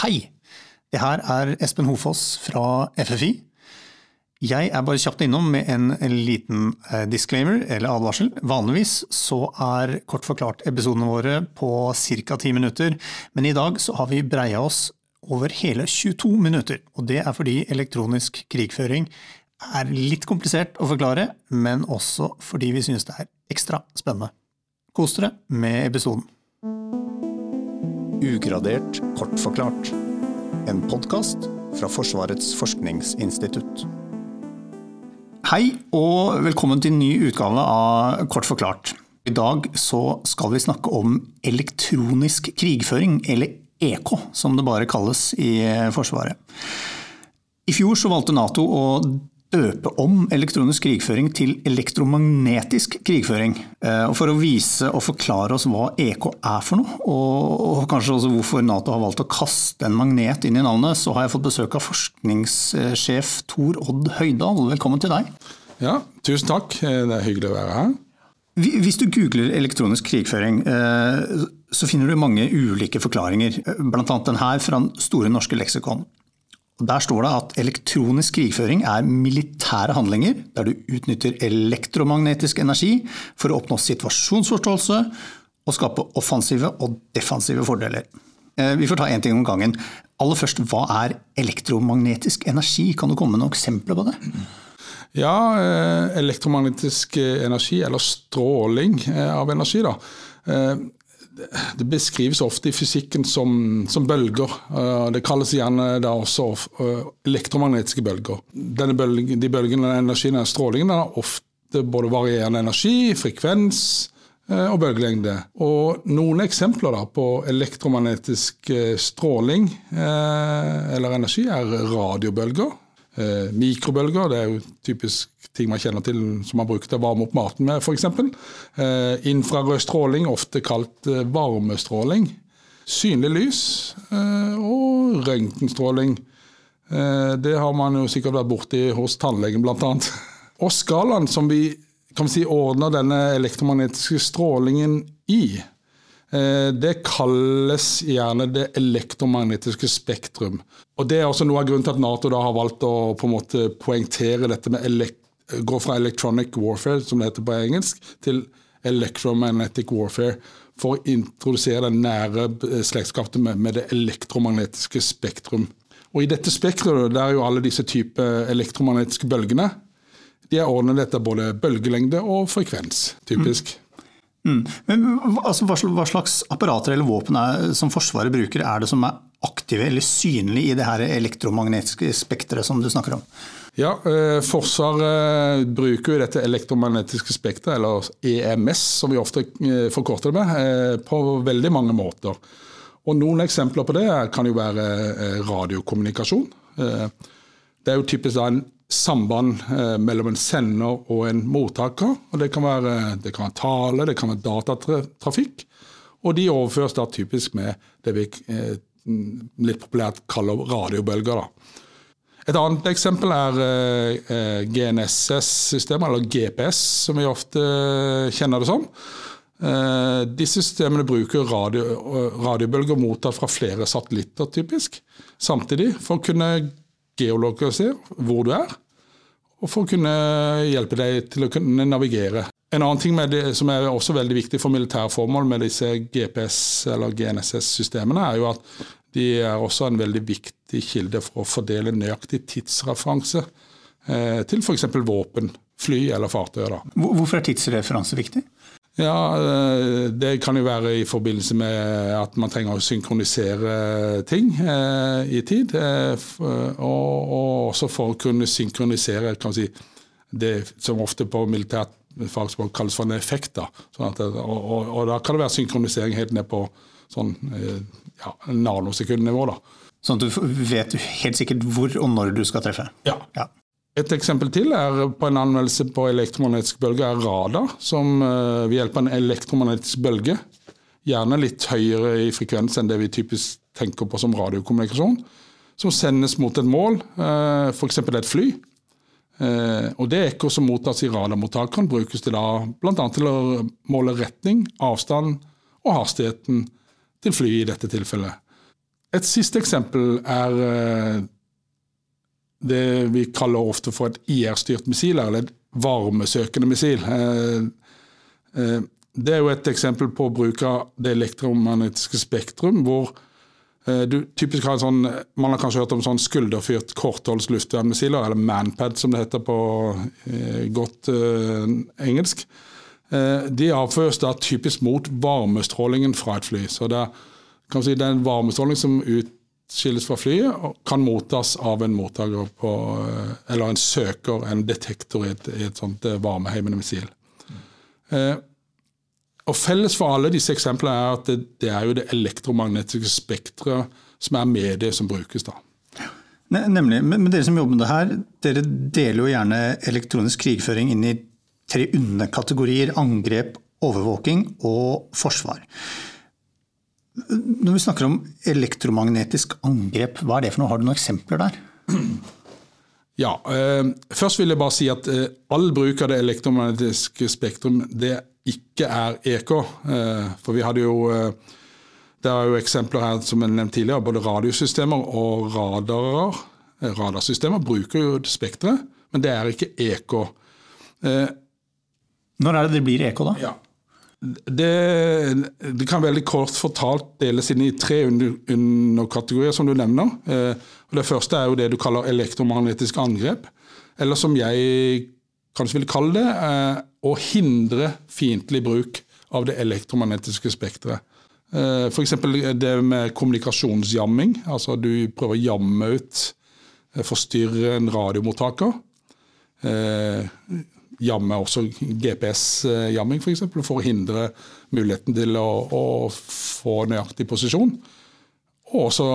Hei! Det her er Espen Hofoss fra FFI. Jeg er bare kjapt innom med en, en liten eh, disclaimer eller advarsel. Vanligvis så er kort forklart episodene våre på ca. ti minutter, men i dag så har vi breia oss over hele 22 minutter. Og det er fordi elektronisk krigføring er litt komplisert å forklare, men også fordi vi synes det er ekstra spennende. Kos dere med episoden. Ugradert kort forklart. En podkast fra Forsvarets forskningsinstitutt. Hei og velkommen til en ny utgave av Kort forklart. I dag så skal vi snakke om elektronisk krigføring, eller EK som det bare kalles i Forsvaret. I fjor så valgte Nato å døpe om elektronisk krigføring til elektromagnetisk krigføring. Eh, og For å vise og forklare oss hva EK er for noe, og, kanskje også hvorfor Nato har valgt å kaste en magnet inn i navnet, så har jeg fått besøk av forskningssjef Tor Odd Høydal. Velkommen til deg. Ja, tusen takk. Det er hyggelig å være her. Hvis du googler elektronisk krigføring, eh, så finner du mange ulike forklaringer. Bl.a. den her fra Store norske leksikon. Der står det at elektronisk krigføring er militære handlinger der du utnytter elektromagnetisk energi for å oppnå situasjonsforståelse og skape offensive og defensive fordeler. Eh, vi får ta én ting om gangen. Aller først, Hva er elektromagnetisk energi? Kan du komme med noen eksempler på det? Ja, eh, elektromagnetisk energi, eller stråling eh, av energi, da det beskrives ofte i fysikken som, som bølger. Det kalles gjerne da også eh, elektromagnetiske bølger. Bølgen, de bølgene, energien og strålingen har ofte både varierende energi, frekvens eh, og bølgelengde. Og noen eksempler da på elektromagnetisk eh, stråling eller energi er radiobølger. Mikrobølger, det er jo typisk ting man kjenner til som man bruker til å varme opp maten med, f.eks. Eh, infrarød stråling, ofte kalt eh, varmestråling. Synlig lys eh, og røntgenstråling. Eh, det har man jo sikkert vært borti hos tannlegen, bl.a. Og skalaen som vi kan vi si, ordner denne elektromagnetiske strålingen i, eh, det kalles gjerne det elektromagnetiske spektrum. Og Det er også noe av grunnen til at Nato da har valgt å på en måte poengtere dette med gå fra electronic warfare, som det heter på engelsk, til electromagnetic warfare. For å introdusere den nære slektskapet med, det elektromagnetiske spektrum. Og I dette spektrumet er jo alle disse typer elektromagnetiske bølgene de er ordnet etter både bølgelengde og frekvens, typisk. Mm. Mm. Men altså, hva slags apparater eller våpen er, som Forsvaret bruker, er det som er aktive eller synlige i det her elektromagnetiske spekteret som du snakker om? Ja, eh, Forsvaret bruker jo dette elektromagnetiske spekteret, eller EMS, som vi ofte eh, forkorter det med, eh, på veldig mange måter. Og Noen eksempler på det kan jo være eh, radiokommunikasjon. Det er jo typisk da en samband eh, mellom en sender og en mottaker. og Det kan være, det kan være tale, det kan være datatrafikk. Og de overføres da typisk med det vi litt populært kaller radiobølger. da. Et annet eksempel er eh, GNSS-systemet, eller GPS, som vi ofte kjenner det som. Eh, disse systemene bruker radio, radiobølger mottatt fra flere satellitter, typisk, samtidig, for å kunne geolokalisere hvor du er, og for å kunne hjelpe deg til å kunne navigere. En annen ting det, som er også veldig viktig for militære formål med disse GPS- eller GNSS-systemene, er jo at de er også en veldig viktig kilde for å fordele nøyaktig tidsreferanse eh, til f.eks. våpen, fly eller fartøyer. Hvorfor er tidsreferanse viktig? Ja, eh, Det kan jo være i forbindelse med at man trenger å synkronisere ting eh, i tid. Eh, og, og, også for å kunne synkronisere kan si, det som ofte på militært fagspråk kalles for en effekt. Da. Sånn at, og, og, og, da kan det være synkronisering helt ned på sånn ja, nanosekundnivå. da. Sånn at du vet helt sikkert hvor og når du skal treffe? Ja. ja. Et eksempel til er på en anmeldelse på elektromagnetisk bølge er radar, som uh, ved hjelp av en elektromagnetisk bølge, gjerne litt høyere i frekvens enn det vi typisk tenker på som radiokommunikasjon, som sendes mot et mål, eh, f.eks. et fly. Uh, og Det ekko som mottas i radarmottakeren, brukes til da bl.a. til å måle retning, avstand og hastigheten til fly i dette tilfellet. Et siste eksempel er eh, det vi kaller ofte for et IR-styrt missil, eller et varmesøkende missil. Det er jo et eksempel på bruk av det elektromagnetiske spektrum, hvor du typisk har en sånn, Man har kanskje hørt om sånn skulderfyrt kortholds luftvernmissiler, eller Manpad som det heter på godt engelsk. De avføres da typisk mot varmestrålingen fra et fly. Så det er kan si, den varmestråling som utskilles fra flyet, og kan mottas av en mottaker på, eh, eller en søker, en detektor i et, i et sånt varmeheimende varmeheimmende missil. Eh, og Felles for alle disse eksemplene er at det, det er jo det elektromagnetiske spekteret som er mediet som brukes. da. Nemlig. Men dere som jobber med det her, dere deler jo gjerne elektronisk krigføring inn i tre underkategorier. Angrep, overvåking og forsvar. Når vi snakker om elektromagnetisk angrep, hva er det for noe? Har du noen eksempler der? Ja, eh, Først vil jeg bare si at eh, all bruk av det elektromagnetiske spektrum det ikke er EK. Eh, for vi hadde jo eh, Det er jo eksempler her som jeg nevnte tidligere. Både radiosystemer og radarer, eh, radarsystemer bruker jo spekteret, men det er ikke EK. Eh, Når er det det blir EK, da? Ja, det, det, kan veldig kort fortalt deles inn i tre underkategorier, som du nevner. Eh, det første er jo det du kaller elektromagnetisk angrep. Eller som jeg kanskje vil kalle det, eh, å hindre fiendtlig bruk av det elektromagnetiske spekteret. Eh, F.eks. det med kommunikasjonsjamming. Altså du prøver å jamme ut, forstyrre en radiomottaker jamme også GPS-jamming, f.eks. For, for å hindre muligheten til å, å få nøyaktig posisjon. Og også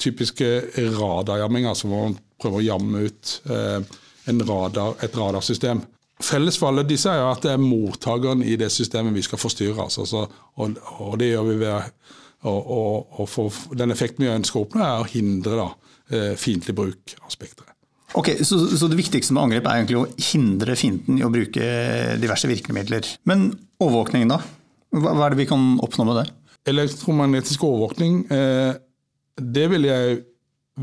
typiske radarjamming, altså hvor man prøver å jamme ut eh, radar, et radarsystem. Felles for alle disse er at det er mottakeren i det systemet vi skal forstyrre. Altså, så, og, og, det gjør vi ved å få Den effekten vi ønsker å oppnå, er å hindre da, eh, fiendtlig bruk av spekteret. Ok, så, så, det viktigste med angrep er egentlig å hindre fienden i å bruke diverse virkemidler. Men overvåkning, da? Hva, hva er det vi kan oppnå med det? Elektromagnetisk overvåkning, eh, det vil jeg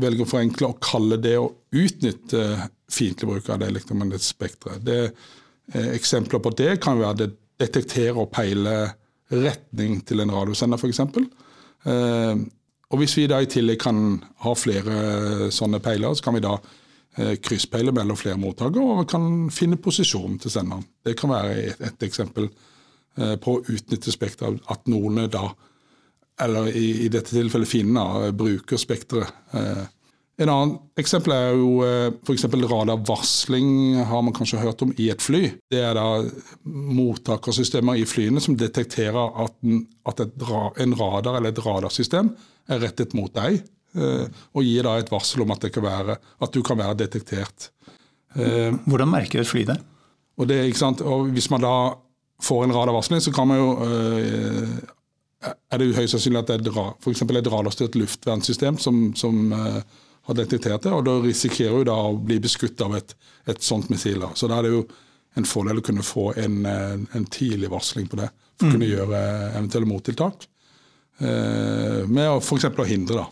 velge å forenkle og kalle det å utnytte fiendtlig bruk av det elektromagnetiske spekteret. Eh, eksempler på det kan være det detektere og peile retning til en radiosender, f.eks. Eh, og hvis vi da i tillegg kan ha flere sånne peiler, så kan vi da Eh, krysspeiler mellom flere mottakere og kan finne posisjonen til senderen. Det kan være et, et eksempel eh, på å utnytte spekteret, at noen da, eller i, i dette tilfellet finner, bruker spekteret. Eh. En annen eksempel er jo f.eks. radarvarsling, har man kanskje hørt om, i et fly. Det er da mottakersystemer i flyene som detekterer at, en, at et, en radar eller et radarsystem er rettet mot deg og gir da et varsel om at, det kan være, at du kan være detektert. Eh, Hvordan merker et fly det? Og, det, ikke sant? og Hvis man da får en radarvarsling, så kan man jo eh, er det høyst sannsynlig at det er for et radarstyrt luftvernsystem som, som har detektert det, og da risikerer du da å bli beskutt av et, et sånt missil. Så da er det jo en fordel å kunne få en, en tidlig varsling på det, for å mm. kunne gjøre eventuelle mottiltak. med å f.eks. å hindre da,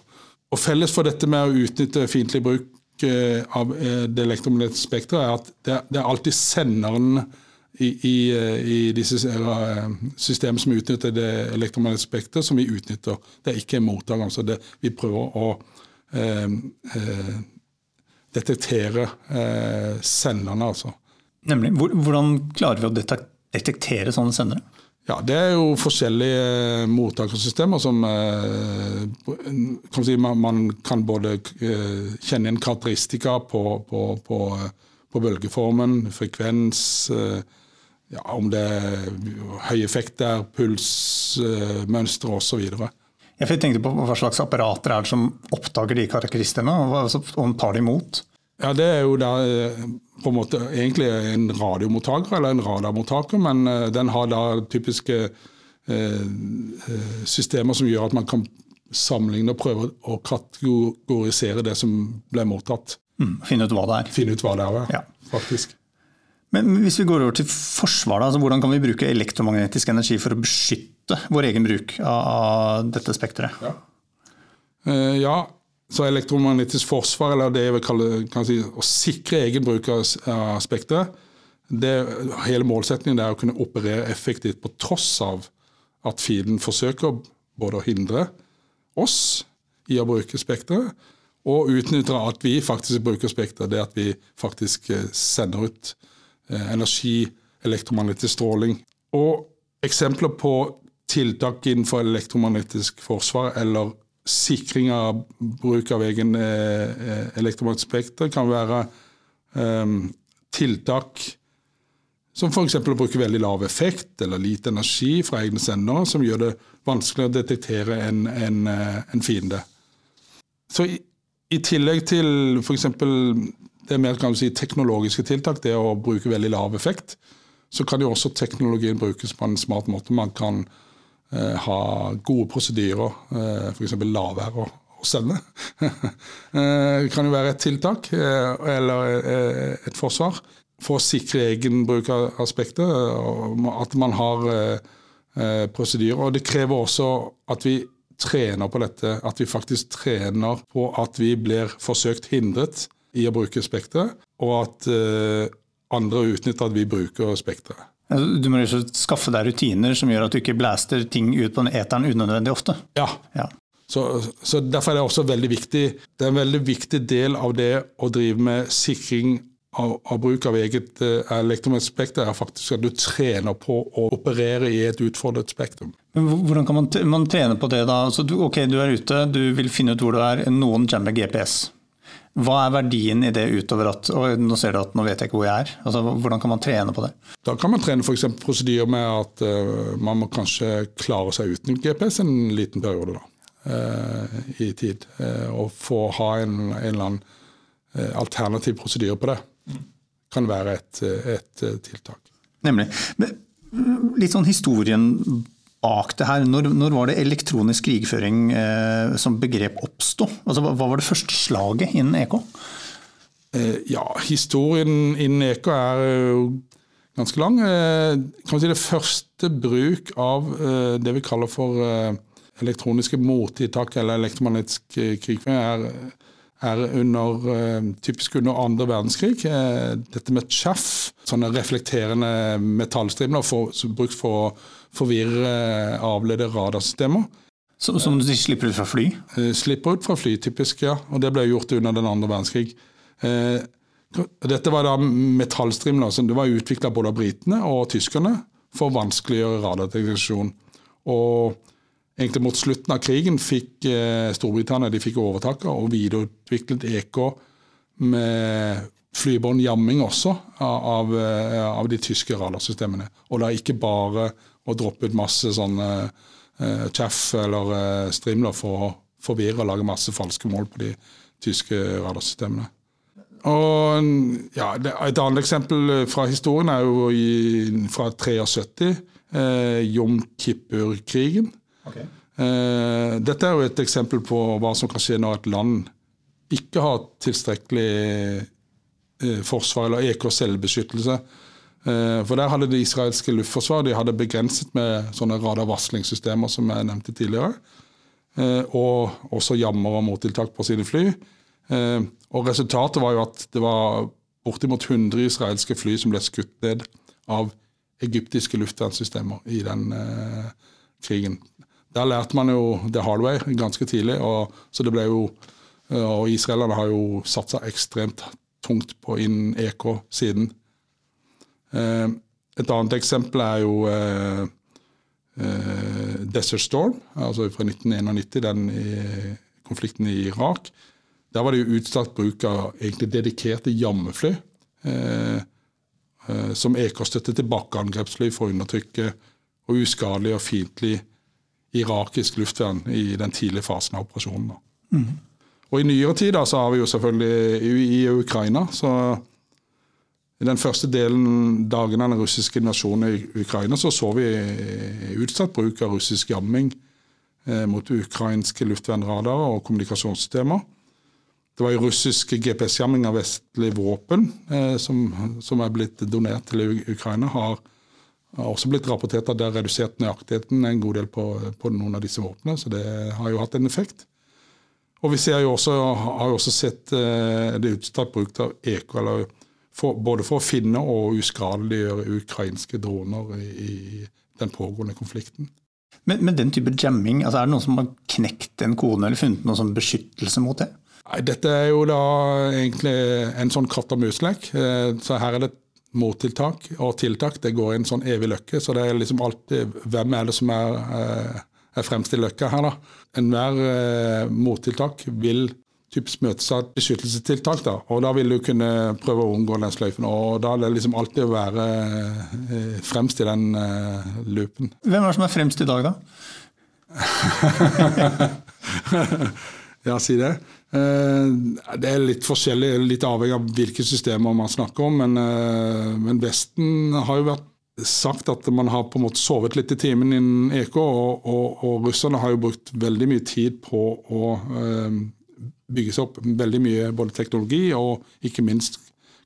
og Felles for dette med å utnytte fiendtlig bruk eh, av eh, det elektromagnetiske spekteret, er at det er alltid senderen i, i, eh, i disse systemene som utnytter det elektromagnetiske spekteret, som vi utnytter. Det er ikke mottakeren. Så det, vi prøver å eh, eh, detektere eh, senderne, altså. Nemlig. Hvordan klarer vi å detektere sånne sendere? Ja, Det er jo forskjellige eh, mottakersystemer som eh, kan si, man, kan både eh, kjenne en karakteristika på, på, på, på bølgeformen, frekvens, ja, om det er høy effekt der, puls, mønstre osv. Jeg tenkte på Hva slags apparater er det som oppdager de karakteristikkene, og tar de imot? Ja, Det er jo da eh, på en måte egentlig en radiomottaker eller en radarmottaker, men eh, den har da typiske eh, systemer som gjør at man kan sammenligne og prøve å kategorisere det som ble mottatt. Mm, finne ut hva det er. Finne ut hva det er, ja. faktisk. Men hvis vi går over til forsvar, altså hvordan kan vi bruke elektromagnetisk energi for å beskytte vår egen bruk av dette spekteret? Ja. Ja, så elektromagnetisk forsvar, eller det jeg vil kalle si, å sikre egen bruk av spekteret, hele målsetningen er å kunne operere effektivt på tross av at fienden forsøker både å hindre oss i å bruke spekteret, og utnytter at vi faktisk bruker spekteret. Det at vi faktisk eh, sender ut eh, energi, elektromagnetisk stråling. Og eksempler på tiltak innenfor elektromagnetisk forsvar eller sikring av bruk av egen eh, elektromagnetisk spekter kan være eh, tiltak som f.eks. å bruke veldig lav effekt eller lite energi fra egne sendere, som gjør det vanskelig å detektere en, en, en fiende. Så i, i tillegg til f.eks. det mer si, teknologiske tiltak, det å bruke veldig lav effekt, så kan jo også teknologien brukes på en smart måte. Man kan eh, ha gode prosedyrer, eh, f.eks. la være å, sende. det kan jo være et tiltak, eh, eller eh, et forsvar, for å sikre egen bruk av aspektet. At man har eh, eh, prosedyrer. Og det krever også at vi trener på dette, at vi faktisk trener på at vi blir forsøkt hindret i å bruke spekteret, og at andre utnytter at vi bruker spekteret. Du må skaffe deg rutiner som gjør at du ikke blaster ting ut på eteren unødvendig ofte. Ja. ja. Så, så, Derfor er det også veldig viktig. Det er en veldig viktig del av det å drive med sikring av, av bruk av eget uh, elektromagnetisk spekter, er faktisk at du trener på å operere i et utfordret spektrum. Men Hvordan kan man, man trene på det da? Altså, du, ok, du er ute, du vil finne ut hvor du er. Noen jammer GPS. Hva er verdien i det utover at og nå ser du at nå vet jeg ikke hvor jeg er? Altså, hvordan kan man trene på det? Da kan man trene f.eks. prosedyrer med at uh, man må kanskje klare seg uten GPS en liten periode da, uh, i tid. Uh, og få ha en, en eller annen alternativ prosedyre på det. Kan være et, et tiltak. Nemlig. Litt sånn historien bak det her? Når, når var det elektronisk krigføring eh, som begrep oppsto? Altså, hva var det første slaget innen EK? Eh, ja, historien innen EK er jo ganske lang. Eh, kan man si Det første bruk av eh, det vi kaller for eh, elektroniske mottiltak eller elektromagnetisk krigføring, er er under, typisk under andre verdenskrig. Dette med chaff, sånne reflekterende metallstrimler brukt for å forvirre avledde radarsystemer. Som, som de slipper ut fra fly? Eh, slipper ut fra fly, typisk, ja. Og det ble gjort under den andre verdenskrig. Eh, dette var da metallstrimler som det var utvikla både av britene og tyskerne for å vanskeliggjøre radardeteksjon. Og egentlig mot slutten av krigen fikk eh, Storbritannia de fikk overtaket og videreutviklet EK med flybåndjamming også av, av, av, de tyske radarsystemene. Og da ikke bare og droppe ut masse sånne uh, chaff eller uh, strimler for å forvirre og lage masse falske mål på de tyske radarsystemene. Og ja, Et annet eksempel fra historien er jo i, fra 73, eh, Jom Kippur-krigen. Okay. Eh, dette er jo et eksempel på hva som kan skje når et land ikke har tilstrekkelig eh, forsvar eller EK selvbeskyttelse Eh, for der hadde det israelske luftforsvaret de hadde begrenset med sånne radarvarslingssystemer som jeg nevnte tidligere. Eh, og også jammer og mottiltak på sine fly. Eh, og resultatet var jo at det var bortimot 100 israelske fly som ble skutt ned av egyptiske luftvernsystemer i den krigen. Der lærte man jo the hard way ganske tidlig, og, så det ble jo og israelerne har jo satsa ekstremt tungt på innen EK siden. Eh, et annet eksempel er jo eh, eh, Desert Storm, altså fra 1991, den i konflikten i Irak. Der var det jo utstrakt bruk av egentlig dedikerte jammefly. Eh, som EK-støtte til bakkeangrepsfly for å undertrykke og uskadelig og fiendtlig irakisk luftvern i den tidlige fasen av operasjonen. Mm. Og I nyere tid da, så har vi jo selvfølgelig i, i Ukraina så i den første delen dagen av den russiske invasjonen i Ukraina så så vi utsatt bruk av russisk jamming eh, mot ukrainske luftvernradarer og kommunikasjonssystemer. Det var jo russisk GPS-jamming av vestlige våpen eh, som, som, er blitt donert til Ukraina. Har, har, også blitt rapportert at det har redusert nøyaktigheten en god del på, på noen av disse våpnene, så det har jo hatt en effekt. Og vi jo også, har jo også sett eh, det utstrakt bruk av EK, eller for, både for å finne og uskadeliggjøre ukrainske droner i, i den pågående konflikten. Men, men, den type jamming, altså er det noen som har knekt en kone eller funnet noen sånn beskyttelse mot det? Nei, Dette er jo da egentlig en sånn katt og mus-lek. Eh, så her er det mottiltak og tiltak. Det går i en sånn evig løkke. Så det er liksom alltid hvem er det som er, eh, er fremst i løkka her, da. Enhver eh, mottiltak vil typisk møtesatt beskyttelsestiltak. da, og Da vil du kunne prøve å unngå den sløyfen. og Da er det liksom alltid å være fremst i den loopen. Hvem er det som er fremst i dag, da? ja, si det. Eh, det er litt forskjellig, litt avhengig av hvilke systemer man snakker om. Men, eh, men, Vesten har jo vært sagt at man har på en måte sovet litt i timen innen EK, og, og, og russerne har jo brukt veldig mye tid på å bygge seg opp veldig mye både teknologi og ikke minst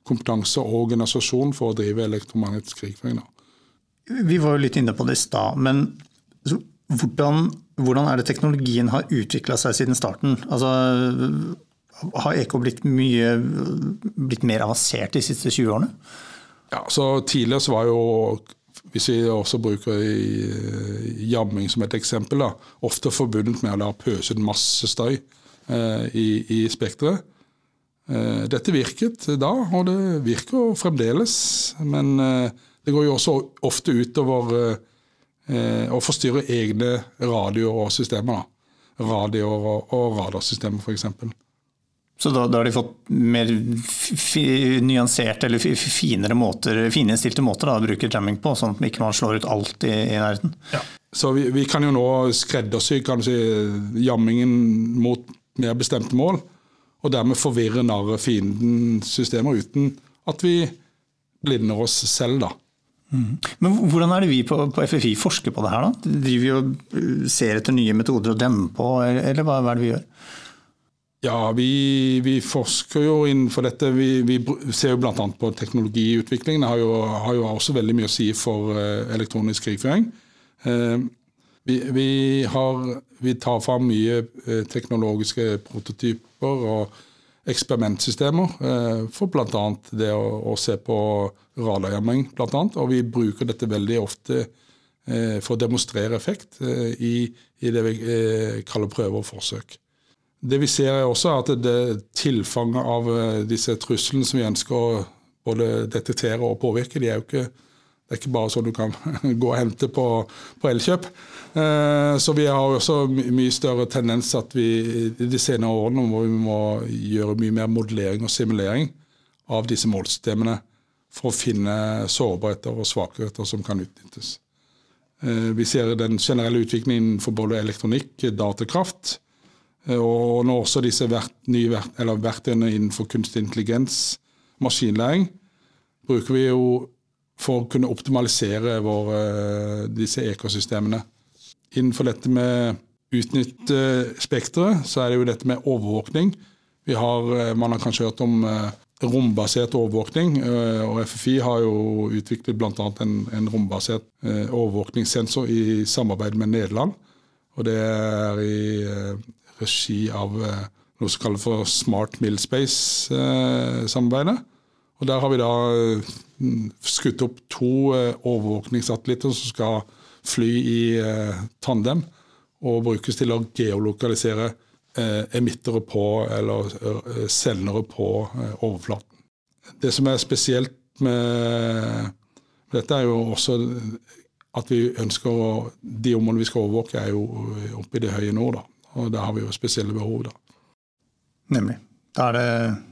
kompetanse og organisasjon for å drive elektromagnetisk krigføring. Vi var jo litt inne på det i stad, men hvordan, hvordan, er det teknologien har utvikla seg siden starten? Altså, har EK blitt, mye, blitt mer avansert de siste 20 årene? Ja, så Tidligere så var jo, hvis vi også bruker jamming som et eksempel, da, ofte forbundet med å pøse ut masse støy i, i spekteret. Eh, dette virket da, og det virker fremdeles. Men eh, det går jo også ofte utover eh, eh, forstyrre egne radioer og systemer. Da. Radioer og, og radarsystemer, f.eks. Så da, da, har de fått mer nyanserte eller finere måter, fininnstilte måter da, å bruke jamming på, sånn at man ikke slår ut alt i, i nærheten? Ja. Så vi, vi, kan jo nå skreddersy kan si, jammingen mot mer bestemte mål, og dermed forvirre narret, fiendens systemer uten at vi blinder oss selv. da. Mm. Men Hvordan er det vi på, på, FFI forsker på det her? da? Driver vi og uh, ser etter nye metoder å demme på, eller hva, hva er det vi gjør? Ja, vi, vi, forsker jo innenfor dette. Vi, vi ser jo bl.a. på teknologiutviklingen. Det har jo, har jo, også veldig mye å si for uh, elektronisk krigføring. Vi, vi, har, vi, tar fram mye teknologiske prototyper og eksperimentsystemer eh, for bl.a. det å, å, se på radarjamming. Og vi bruker dette veldig ofte eh, for å demonstrere effekt eh, i, i, det vi kaller prøver og forsøk. Det vi ser er også at det tilfanget av disse truslene som vi ønsker å både detektere og påvirke, de er jo ikke det er ikke bare sånn du kan gå og hente på, på Elkjøp. Eh, så vi har også mye større tendens at vi i de senere årene hvor vi må gjøre mye mer modellering og simulering av disse målsystemene for å finne sårbarheter og svakheter som kan utnyttes. Eh, vi ser den generelle utviklingen for både elektronikk, datakraft, eh, og nå også disse nye verktøyene innenfor kunstig intelligens, maskinlæring, bruker vi jo for å kunne optimalisere våre, eh, disse ekosystemene. Innenfor dette med utnytte spekteret, så er det jo dette med overvåkning. Har, eh, man har kanskje hørt om eh, rombasert overvåkning, og FFI har jo utviklet bl.a. En, en rombasert overvåkningssensor i samarbeid med Nederland. Og det er i regi av noe som kalles for Smart Mill Space-samarbeidet. Og Der har vi da eh, skutt opp to eh, overvåkningssatellitter som skal fly i eh, tandem og brukes til å geolokalisere emittere på, eller sendere på overflaten. Det som er spesielt med dette, er jo også at vi ønsker å De områdene vi skal overvåke, er jo oppe i det høye nord. Da. Og der har vi jo spesielle behov. da. Nemlig. Da, det,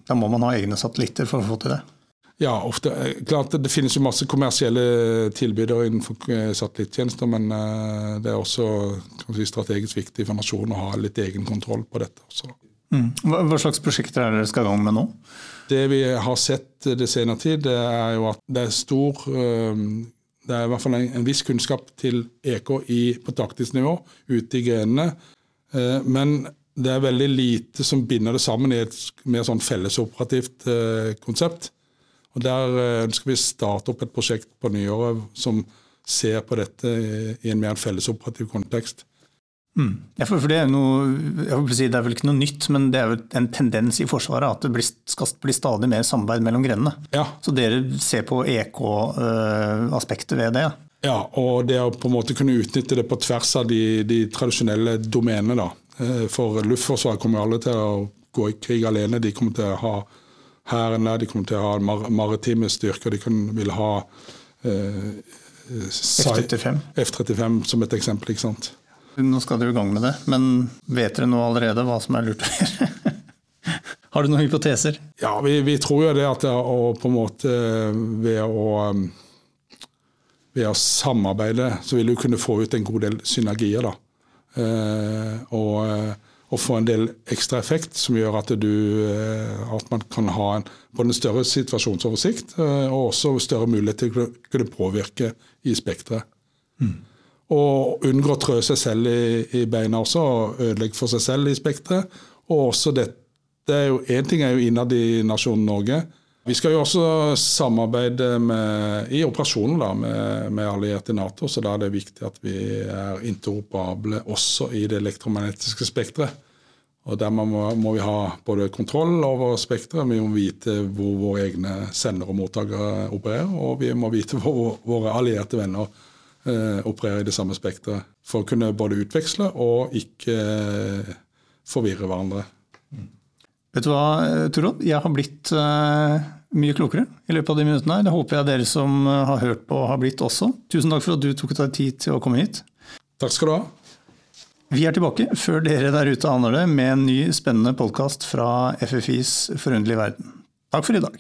da, må man ha egne satellitter for å få til det? Ja, ofte. Klart Det finnes jo masse kommersielle tilbydere innenfor satellittjenester, satellitttjenester, men eh, det er også si, strategisk viktig for nasjonen å ha litt egen kontroll på dette. Mm. Hva slags prosjekter er dere skal i gang med nå? Det vi har sett det senere tid, det er jo at det er stor eh, det er i hvert fall en, en viss kunnskap til EK i, på taktisk nivå ute i grenene. Men det er veldig lite som binder det sammen i et mer sånn fellesoperativt eh, konsept. Og Der eh, ønsker vi å starte opp et prosjekt på nyåret som ser på dette i en mer fellesoperativ kontekst. Mm. Ja, for det, er noe, si, det er vel ikke noe nytt, men det er jo en tendens i Forsvaret at det blir, skal bli stadig mer samarbeid mellom grenene. Ja. Så dere ser på EK-aspektet ved det? Ja, og det å på en måte kunne utnytte det på tvers av de, de tradisjonelle domenene. da. Eh, for Luftforsvaret kommer alle til å gå i krig alene. De kommer til å ha hæren der, de kommer til å ha mar maritime styrker. De kan, vil ha eh, F-35. F-35 som et eksempel. ikke sant? Nå skal dere i gang med det, men vet dere nå allerede hva som er lurt å gjøre? Har du noen hypoteser? Ja, vi, vi tror jo det at det å på en måte ved å, ved å samarbeide, så vil du kunne få ut en god del synergier. da. Eh, og, og, få en del ekstra effekt som gjør at, du, eh, at man kan ha en, både en større situasjonsoversikt eh, og også større mulighet til å kunne påvirke i spekteret. Mm. Og unngå å trø seg selv i, i beina også, og ødelegge for seg selv i spekteret. Og også dette er jo, Én ting er jo innad i nasjonen Norge. Vi skal jo også samarbeide med, i operasjonen da, med, med allierte Nato, så da er det viktig at vi er interoperable også i det elektromagnetiske spekteret. Og Dermed må, må, vi ha både kontroll over spekteret, vi må vite hvor våre egne sendere og mottakere opererer, og vi må vite hvor våre allierte venner eh, opererer i det samme spekteret. For å kunne både utveksle og ikke eh, forvirre hverandre. Vet du hva, Torod? Jeg har blitt uh, mye klokere i løpet av de minuttene. her. Det håper jeg dere som uh, har hørt på, har blitt også. Tusen takk for at du tok deg tid til å komme hit. Takk skal du ha. Vi er tilbake før dere der ute aner det, med en ny spennende podkast fra FFIs forunderlige verden. Takk for i dag.